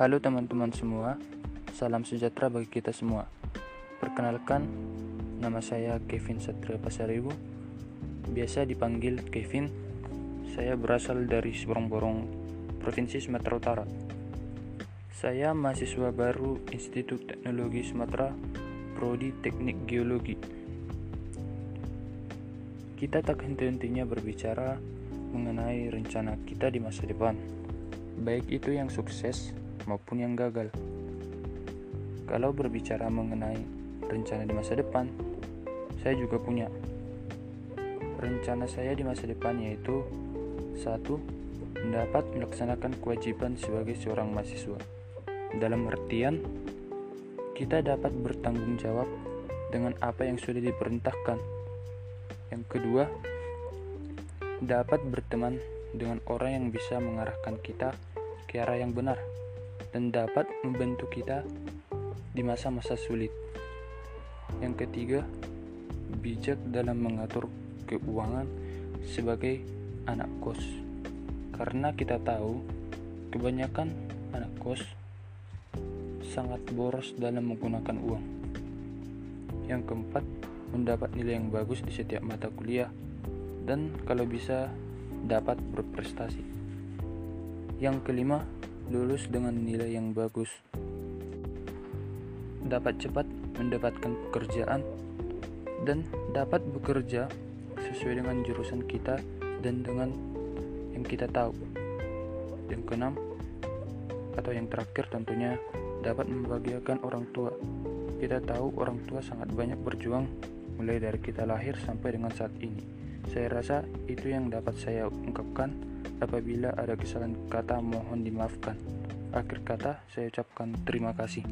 Halo teman-teman semua, salam sejahtera bagi kita semua. Perkenalkan, nama saya Kevin Satria Pasaribu. Biasa dipanggil Kevin. Saya berasal dari Seborong-Borong, Provinsi Sumatera Utara. Saya mahasiswa baru Institut Teknologi Sumatera, Prodi Teknik Geologi. Kita tak henti-hentinya berbicara mengenai rencana kita di masa depan, baik itu yang sukses maupun yang gagal. Kalau berbicara mengenai rencana di masa depan, saya juga punya. Rencana saya di masa depan yaitu satu, mendapat melaksanakan kewajiban sebagai seorang mahasiswa. Dalam artian, kita dapat bertanggung jawab dengan apa yang sudah diperintahkan. Yang kedua, dapat berteman dengan orang yang bisa mengarahkan kita ke arah yang benar dan dapat membantu kita di masa-masa sulit. Yang ketiga, bijak dalam mengatur keuangan sebagai anak kos. Karena kita tahu kebanyakan anak kos sangat boros dalam menggunakan uang. Yang keempat, mendapat nilai yang bagus di setiap mata kuliah dan kalau bisa dapat berprestasi. Yang kelima, lulus dengan nilai yang bagus. Dapat cepat mendapatkan pekerjaan dan dapat bekerja sesuai dengan jurusan kita dan dengan yang kita tahu. Yang keenam, atau yang terakhir tentunya dapat membahagiakan orang tua. Kita tahu orang tua sangat banyak berjuang mulai dari kita lahir sampai dengan saat ini. Saya rasa itu yang dapat saya ungkapkan. Apabila ada kesalahan kata, mohon dimaafkan. Akhir kata, saya ucapkan terima kasih.